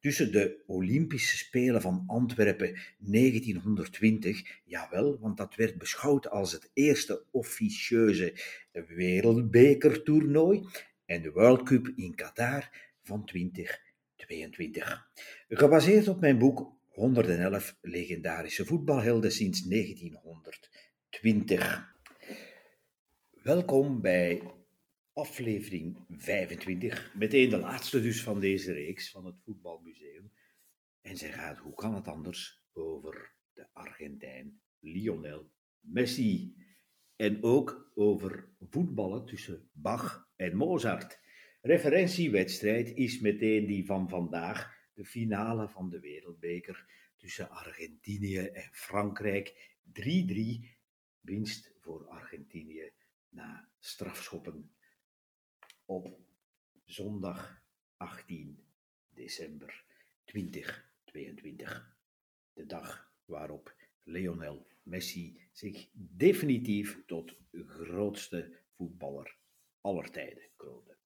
tussen de Olympische Spelen van Antwerpen 1920, jawel, want dat werd beschouwd als het eerste officieuze wereldbekertoernooi, en de World Cup in Qatar van 2022. Gebaseerd op mijn boek 111 legendarische voetbalhelden sinds 1920. Welkom bij aflevering 25, meteen de laatste dus van deze reeks van het Voetbalmuseum. En zij gaat, hoe kan het anders, over de Argentijn Lionel Messi. En ook over voetballen tussen Bach en Mozart. Referentiewedstrijd is meteen die van vandaag, de finale van de Wereldbeker tussen Argentinië en Frankrijk. 3-3 winst voor Argentinië na strafschoppen op zondag 18 december 2022. De dag waarop Lionel Messi zich definitief tot grootste voetballer aller tijden kroonde.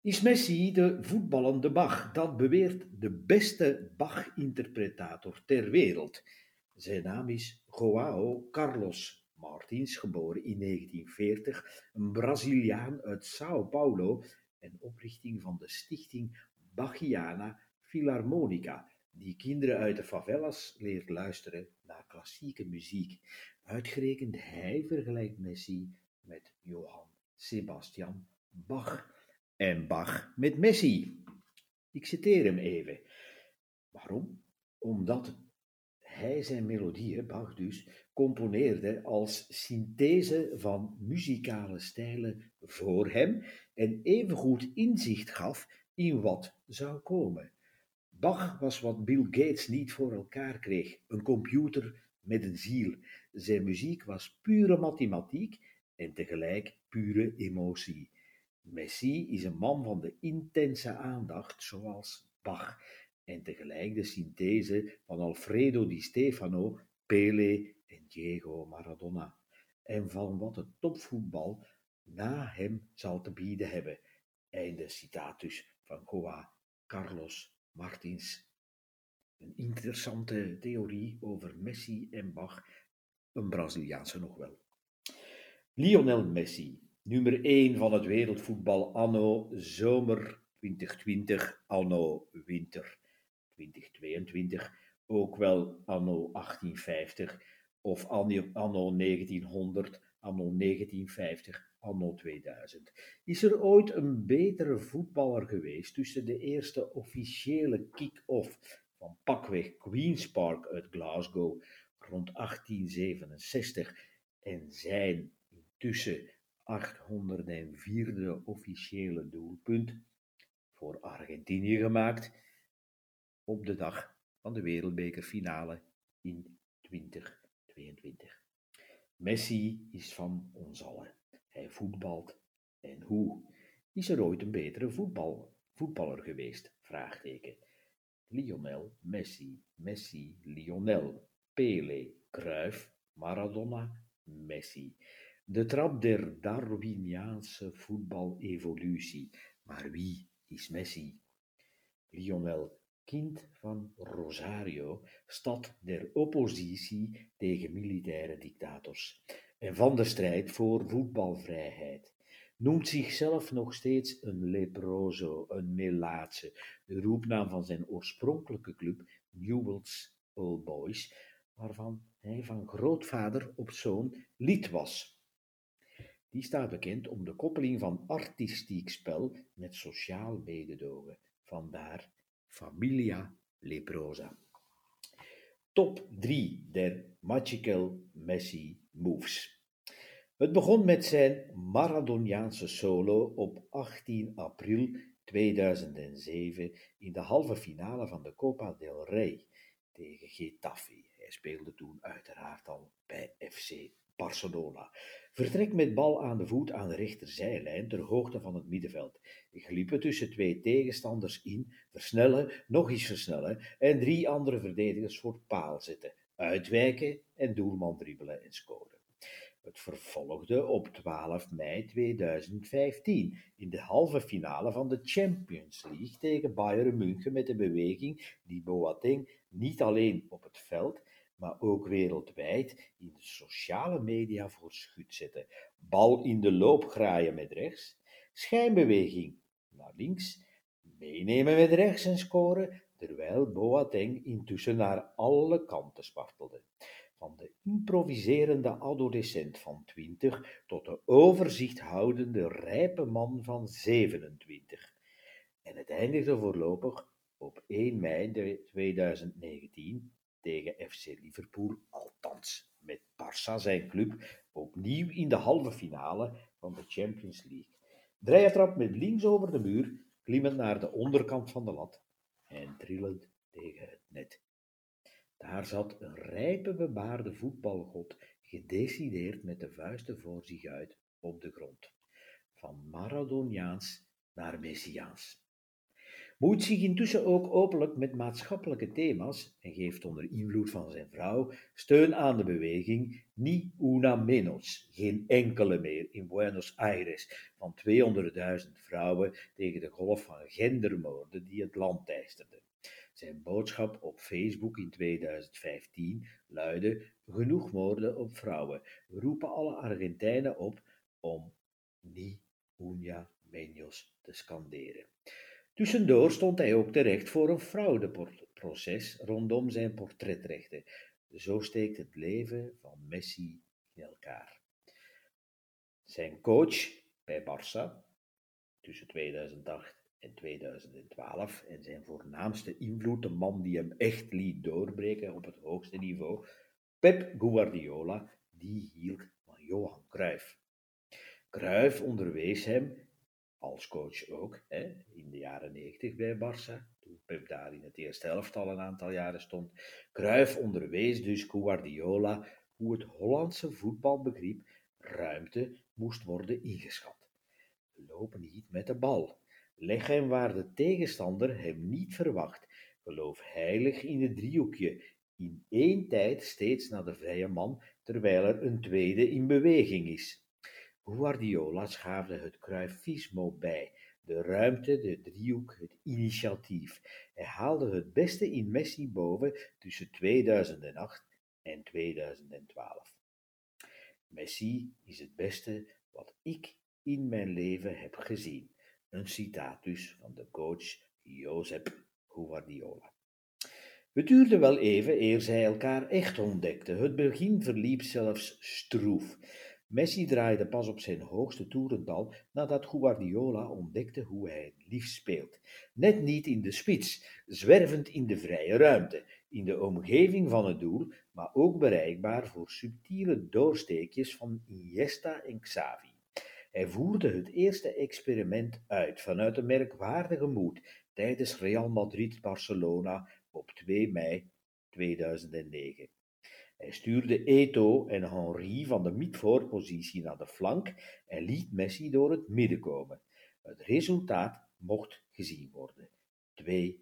Is Messi de voetballende Bach? Dat beweert de beste Bach-interpretator ter wereld. Zijn naam is Joao Carlos Martins, geboren in 1940, een Braziliaan uit Sao Paulo en oprichting van de stichting Bachiana Philharmonica, die kinderen uit de favelas leert luisteren naar klassieke muziek. Uitgerekend hij vergelijkt Messi met Johann Sebastian Bach en Bach met Messi. Ik citeer hem even. Waarom? Omdat hij zijn melodieën, Bach dus, componeerde als synthese van muzikale stijlen voor hem en evengoed inzicht gaf in wat zou komen. Bach was wat Bill Gates niet voor elkaar kreeg, een computer met een ziel. Zijn muziek was pure mathematiek en tegelijk pure emotie. Messi is een man van de intense aandacht, zoals Bach en tegelijk de synthese van Alfredo di Stefano, Pele Diego Maradona, en van wat het topvoetbal na hem zal te bieden hebben. Einde citaat dus van Joa Carlos Martins. Een interessante theorie over Messi en Bach, een Braziliaanse nog wel. Lionel Messi, nummer 1 van het wereldvoetbal anno zomer 2020, anno winter 2022, ook wel anno 1850 of anno 1900, anno 1950, anno 2000. Is er ooit een betere voetballer geweest tussen de eerste officiële kick-off van pakweg Queen's Park uit Glasgow rond 1867 en zijn intussen 804e officiële doelpunt voor Argentinië gemaakt? op de dag van de wereldbekerfinale in 2022. Messi is van ons allen. Hij voetbalt. En hoe? Is er ooit een betere voetbal, voetballer geweest? Vraagteken. Lionel Messi, Messi, Lionel, Pele, Cruyff, Maradona, Messi. De trap der Darwiniaanse voetbalevolutie. Maar wie is Messi? Lionel kind van Rosario, stad der oppositie tegen militaire dictators en van de strijd voor voetbalvrijheid. Noemt zichzelf nog steeds een leproso, een melaatse, de roepnaam van zijn oorspronkelijke club Newell's Old Boys, waarvan hij van grootvader op zoon lid was. Die staat bekend om de koppeling van artistiek spel met sociaal mededogen. Vandaar Familia Leprosa. Top 3 der Magical Messi Moves. Het begon met zijn Maradoniaanse solo op 18 april 2007 in de halve finale van de Copa del Rey tegen Getafe. Hij speelde toen uiteraard al bij FC Barcelona. Vertrek met bal aan de voet aan de rechterzijlijn ter hoogte van het middenveld. Gliepen tussen twee tegenstanders in, versnellen, nog eens versnellen en drie andere verdedigers voor paal zetten, uitwijken en doelman dribbelen en scoren. Het vervolgde op 12 mei 2015 in de halve finale van de Champions League tegen Bayern München met de beweging die Boateng niet alleen op het veld, maar ook wereldwijd in de sociale media voor schut zette. Bal in de loop graaien met rechts, schijnbeweging naar links, meenemen met rechts en scoren, terwijl Boateng intussen naar alle kanten spartelde van de improviserende adolescent van 20 tot de overzichthoudende rijpe man van 27. En het eindigde voorlopig op 1 mei 2019 tegen FC Liverpool, althans met Barça zijn club, opnieuw in de halve finale van de Champions League. Draaiertrap met links over de muur, klimmend naar de onderkant van de lat en trillend tegen het net. Daar zat een rijpe bebaarde voetbalgod, gedecideerd met de vuisten voor zich uit op de grond. Van Maradoniaans naar Messiaans. Moeit zich intussen ook openlijk met maatschappelijke thema's en geeft onder invloed van zijn vrouw steun aan de beweging Ni una menos, geen enkele meer in Buenos Aires, van 200.000 vrouwen tegen de golf van gendermoorden die het land teisterden. Zijn boodschap op Facebook in 2015 luidde: Genoeg moorden op vrouwen. We roepen alle Argentijnen op om Ni una menos te scanderen. Tussendoor stond hij ook terecht voor een fraudeproces rondom zijn portretrechten. Zo steekt het leven van Messi in elkaar. Zijn coach bij Barça tussen 2008 en 2012 en zijn voornaamste invloed, de man die hem echt liet doorbreken op het hoogste niveau, Pep Guardiola, die hield van Johan Cruijff. Cruijff onderwees hem, als coach ook, hè, in de jaren 90 bij Barça, toen Pep daar in het eerste elftal een aantal jaren stond. Cruijff onderwees dus Guardiola hoe het Hollandse voetbalbegrip ruimte moest worden ingeschat. Lopen niet met de bal, Leg hem waar de tegenstander hem niet verwacht. Geloof heilig in het driehoekje, in één tijd steeds naar de vrije man, terwijl er een tweede in beweging is. Guardiola schaafde het Cruyffismo bij, de ruimte, de driehoek, het initiatief. Hij haalde het beste in Messi boven tussen 2008 en 2012. Messi is het beste wat ik in mijn leven heb gezien. Een citaat dus van de coach Josep Guardiola. Het duurde wel even eer zij elkaar echt ontdekten. Het begin verliep zelfs stroef. Messi draaide pas op zijn hoogste toerental nadat Guardiola ontdekte hoe hij liefst speelt. Net niet in de spits, zwervend in de vrije ruimte, in de omgeving van het doel, maar ook bereikbaar voor subtiele doorsteekjes van Iniesta en Xavi. Hij voerde het eerste experiment uit vanuit een merkwaardige moed tijdens Real Madrid-Barcelona op 2 mei 2009. Hij stuurde Eto en Henri van de midvoorpositie naar de flank en liet Messi door het midden komen. Het resultaat mocht gezien worden. 2-6.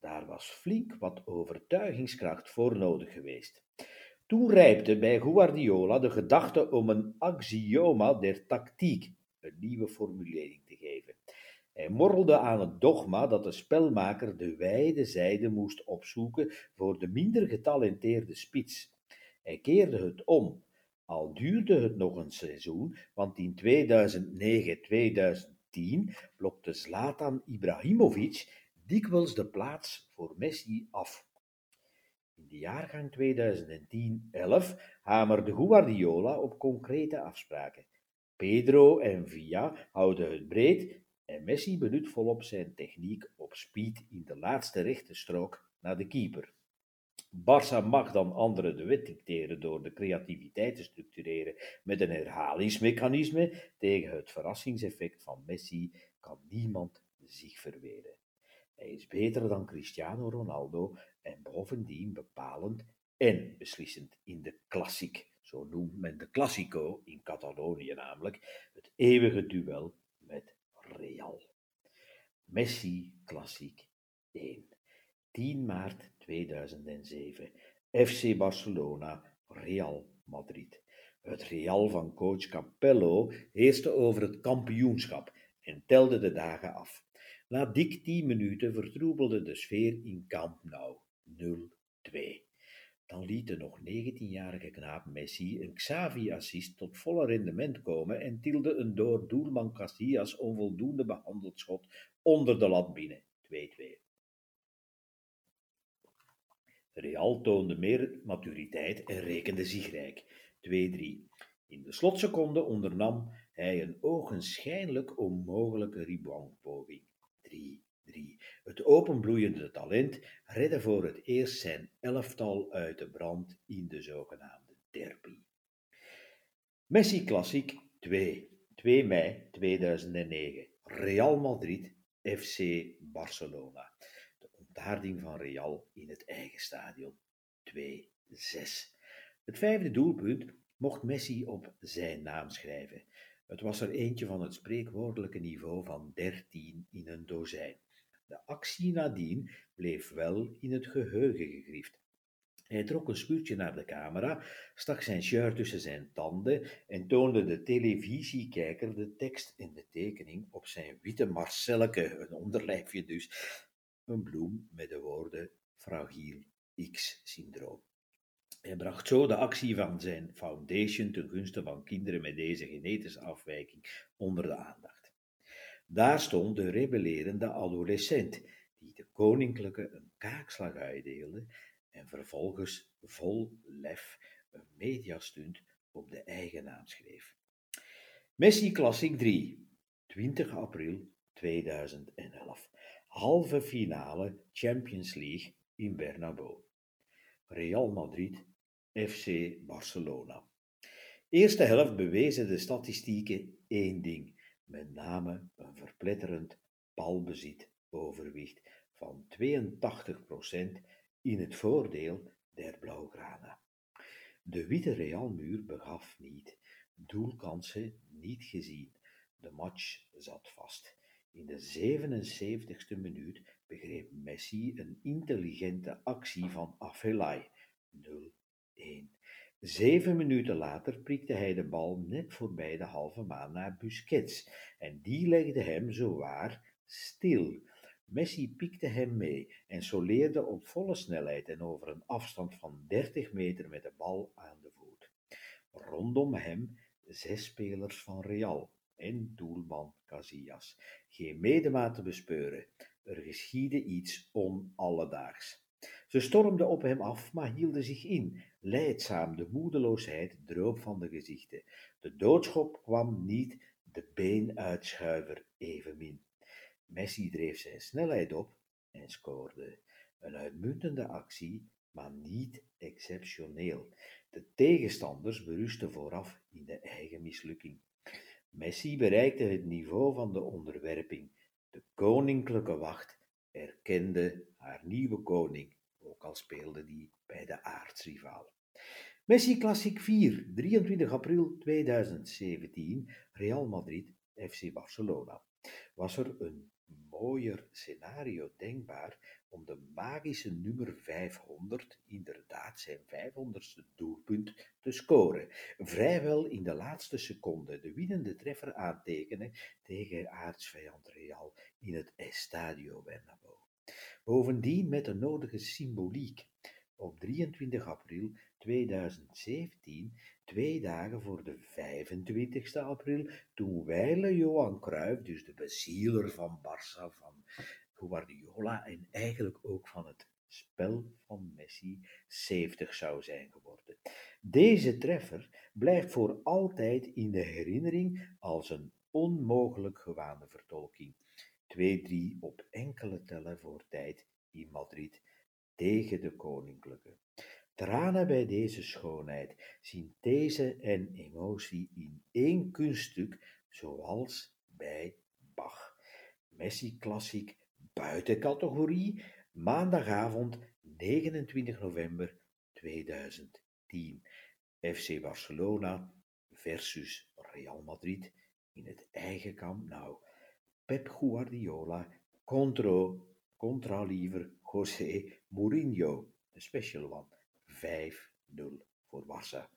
Daar was flink wat overtuigingskracht voor nodig geweest. Toen rijpte bij Guardiola de gedachte om een axioma der tactiek, een nieuwe formulering te geven. Hij morrelde aan het dogma dat de spelmaker de wijde zijde moest opzoeken voor de minder getalenteerde spits. Hij keerde het om, al duurde het nog een seizoen, want in 2009-2010 blokte Zlatan Ibrahimovic dikwijls de plaats voor Messi af. In de jaargang 2010-11 hamerde Guardiola op concrete afspraken. Pedro en Villa houden het breed en Messi benut volop zijn techniek op speed in de laatste rechte strook naar de keeper. Barça mag dan anderen de wet dicteren door de creativiteit te structureren met een herhalingsmechanisme. Tegen het verrassingseffect van Messi kan niemand zich verweren. Hij is beter dan Cristiano Ronaldo en bovendien bepalend en beslissend in de klassiek, zo noemt men de Classico in Catalonië namelijk, het eeuwige duel Real. Messi Klassiek 1. 10 maart 2007. FC Barcelona, Real Madrid. Het Real van coach Capello heerste over het kampioenschap en telde de dagen af. Na dik 10 minuten vertroebelde de sfeer in Camp Nou 0-2. Dan liet de nog 19-jarige knaap Messi een Xavi-assist tot volle rendement komen en tielde een door doelman Casillas onvoldoende behandeld schot onder de lat binnen. 2-2. Real toonde meer maturiteit en rekende zigrijk. 2-3. In de slotseconde ondernam hij een ogenschijnlijk onmogelijke reboundpoging. 3-3. Het openbloeiende talent redde voor het eerst zijn elftal uit de brand in de zogenaamde derby. Messi Klassiek 2. 2 mei 2009. Real Madrid FC Barcelona. De ontaarding van Real in het eigen stadion 2-6. Het vijfde doelpunt mocht Messi op zijn naam schrijven. Het was er eentje van het spreekwoordelijke niveau van 13 in een dozijn. De actie nadien bleef wel in het geheugen gegrift. Hij trok een spuurtje naar de camera, stak zijn shirt tussen zijn tanden en toonde de televisiekijker de tekst en de tekening op zijn witte marcelleke, een onderlijfje dus, een bloem met de woorden fragiel X-syndroom. Hij bracht zo de actie van zijn foundation ten gunste van kinderen met deze genetische afwijking onder de aandacht. Daar stond de rebellerende adolescent, die de koninklijke een kaakslag uitdeelde en vervolgens vol lef een mediastunt op de eigen naam schreef. Messi Classic 3, 20 april 2011. Halve finale Champions League in Bernabeu. Real Madrid, FC Barcelona. Eerste helft bewezen de statistieken één ding, met name een verpletterend balbezit overwicht van 82% in het voordeel der Blauwgrana. De witte Realmuur begaf niet, doelkansen niet gezien. De match zat vast. In de 77ste minuut begreep Messi een intelligente actie van Afelai 0-1. Zeven minuten later prikte hij de bal net voorbij de halve maan naar Busquets en die legde hem zowaar stil. Messi piekte hem mee en soleerde op volle snelheid en over een afstand van 30 meter met de bal aan de voet. Rondom hem zes spelers van Real en doelman Casillas. Geen medemaat te bespeuren. Er geschiedde iets onalledaags. Ze stormden op hem af, maar hielden zich in. Leidzaam, de moedeloosheid droop van de gezichten. De doodschop kwam niet, de beenuitschuiver evenmin. Messi dreef zijn snelheid op en scoorde. Een uitmuntende actie, maar niet exceptioneel. De tegenstanders berusten vooraf in de eigen mislukking. Messi bereikte het niveau van de onderwerping. De koninklijke wacht erkende haar nieuwe koning, ook al speelde die bij de aartsrivalen. Messi Classic 4, 23 april 2017, Real Madrid, FC Barcelona. Was er een mooier scenario denkbaar om de magische nummer 500, inderdaad zijn 500ste doelpunt, te scoren. Vrijwel in de laatste seconde de winnende treffer aantekenen tegen aartsvijand Real in het Estadio Bernabeu. Bovendien met de nodige symboliek. Op 23 april 2017 twee dagen voor de 25 april, toen wijle Johan Cruijff, dus de bezieler van Barça, van Guardiola en eigenlijk ook van het spel van Messi 70 zou zijn geworden. Deze treffer blijft voor altijd in de herinnering als een onmogelijk gewaande vertolking. 2-3 op enkele tellen voor tijd in Madrid tegen de koninklijke. Tranen bij deze schoonheid, synthese en emotie in één kunststuk, zoals bij Bach. Messi Klassiek buiten categorie, maandagavond 29 november 2017. 2010. FC Barcelona versus Real Madrid in het eigen kamp nou. Pep Guardiola contra, contra liever José Mourinho, de special one. 5-0 voor Barça.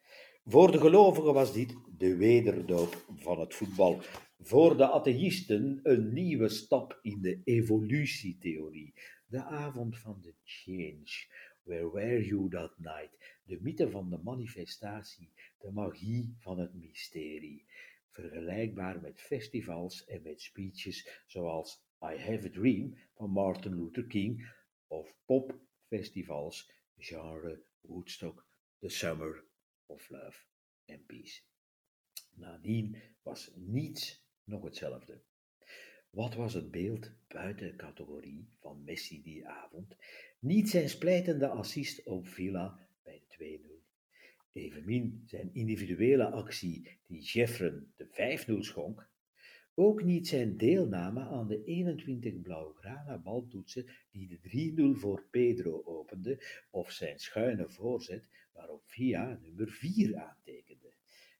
Voor de gelovigen was dit de wederdoop van het voetbal. Voor de atheïsten een nieuwe stap in de evolutietheorie. De avond van de change. Where were you that night? De mythe van de manifestatie, de magie van het mysterie. Vergelijkbaar met festivals en met speeches zoals I Have a Dream van Martin Luther King of popfestivals genre Woodstock, The Summer of Love and Peace. Nadien was niets nog hetzelfde. Wat was het beeld buiten categorie van Messi die avond? Niet zijn splijtende assist op Villa bij de 2-0. Evenmin zijn individuele actie die Jeffren de 5-0 schonk. Ook niet zijn deelname aan de 21 blauwgrana baltoetsen die de 3-0 voor Pedro opende, of zijn schuine voorzet waarop Via nummer 4 aantekende.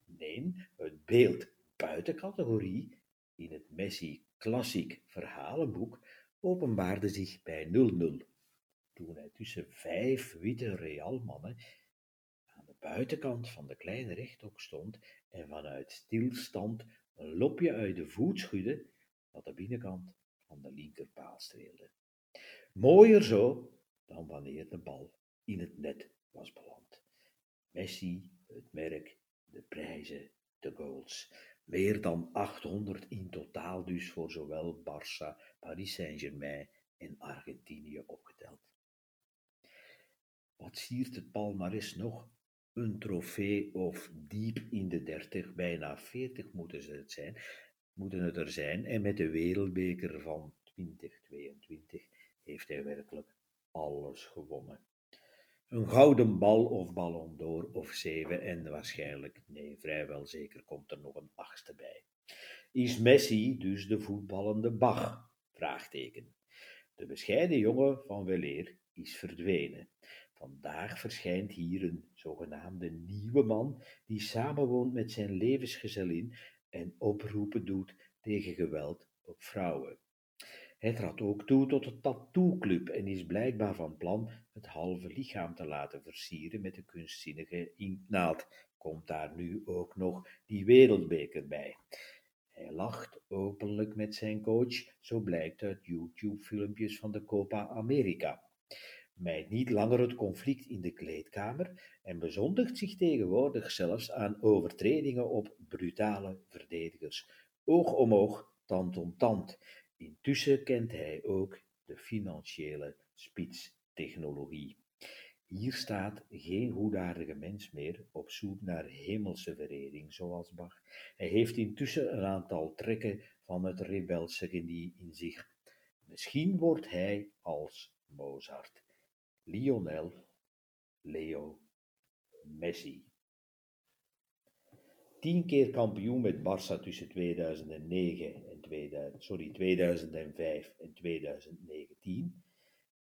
Nee, het beeld buiten categorie in het Messi klassiek verhalenboek openbaarde zich bij 0-0, toen hij tussen vijf witte Realmannen aan de buitenkant van de kleine rechthoek stond en vanuit stilstand een lopje uit de voet schudde dat de binnenkant van de linkerpaal streelde. Mooier zo dan wanneer de bal in het net was beland. Messi, het merk, de prijzen, de goals. Meer dan 800 in totaal dus voor zowel Barça, Paris Saint-Germain en Argentinië opgeteld. Wat siert het palmares nog? Een trofee of diep in de 30, bijna 40 moeten ze het zijn, moeten het er zijn. En met de wereldbeker van 2022 heeft hij werkelijk alles gewonnen. Een gouden bal of ballon d'or of zeven en waarschijnlijk, nee, vrijwel zeker komt er nog een achtste bij. Is Messi dus de voetballende Bach? Vraagteken. De bescheiden jongen van weleer is verdwenen. Vandaag verschijnt hier een zogenaamde nieuwe man die samenwoont met zijn levensgezellin en oproepen doet tegen geweld op vrouwen. Hij trad ook toe tot de tattoo-club en is blijkbaar van plan het halve lichaam te laten versieren met de kunstzinnige inknaald. Komt daar nu ook nog die wereldbeker bij. Hij lacht openlijk met zijn coach, zo blijkt uit YouTube-filmpjes van de Copa America. Mijt niet langer het conflict in de kleedkamer en bezondigt zich tegenwoordig zelfs aan overtredingen op brutale verdedigers. Oog om oog, tand om tand. Intussen kent hij ook de financiële spitstechnologie. Hier staat geen goedaardige mens meer op zoek naar hemelse verering, zoals Bach. Hij heeft intussen een aantal trekken van het rebelse genie in zich. Misschien wordt hij als Mozart, Lionel, Leo, Messi. Tien keer kampioen met Barça tussen 2009 2000, sorry, 2005 en 2019.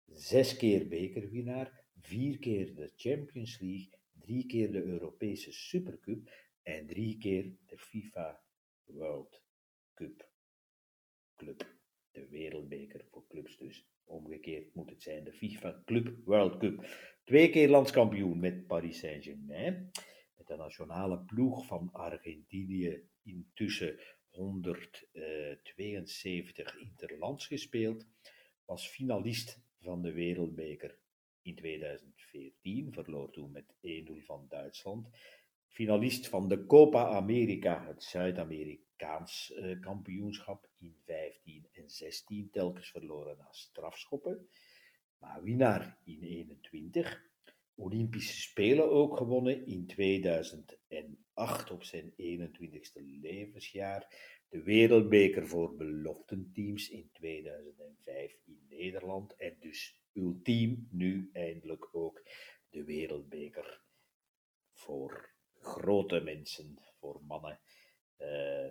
Zes keer bekerwinnaar, vier keer de Champions League, drie keer de Europese Supercup en drie keer de FIFA World Cup Club. De wereldbeker voor clubs dus. Omgekeerd moet het zijn de FIFA Club World Cup. Twee keer landskampioen met Paris Saint-Germain. Met de nationale ploeg van Argentinië intussen 172 eh, interlands gespeeld, was finalist van de Wereldbeker in 2014, verloor toen met 1-0 van Duitsland. Finalist van de Copa America, het Zuid-Amerikaans uh, kampioenschap in 15 en 16, telkens verloren na strafschoppen. Maar winnaar in 21. Olympische Spelen ook gewonnen in 2008 op zijn 21ste levensjaar. De Wereldbeker voor beloftenteams in 2005 in Nederland. En dus ultiem nu eindelijk ook de Wereldbeker voor grote mensen, voor mannen, uh,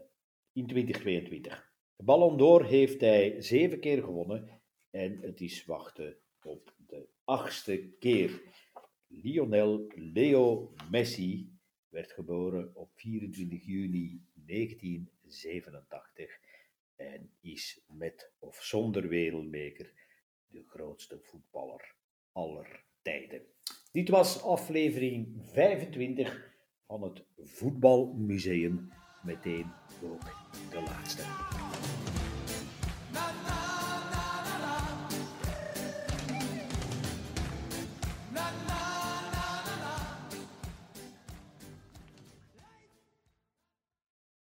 in 2022. De Ballon d'Or heeft hij zeven keer gewonnen en het is wachten op de achtste keer. Lionel Leo Messi werd geboren op 24 juni 1987 en is met of zonder wereldbeker de grootste voetballer aller tijden. Dit was aflevering 25 van het Voetbalmuseum, meteen ook de laatste.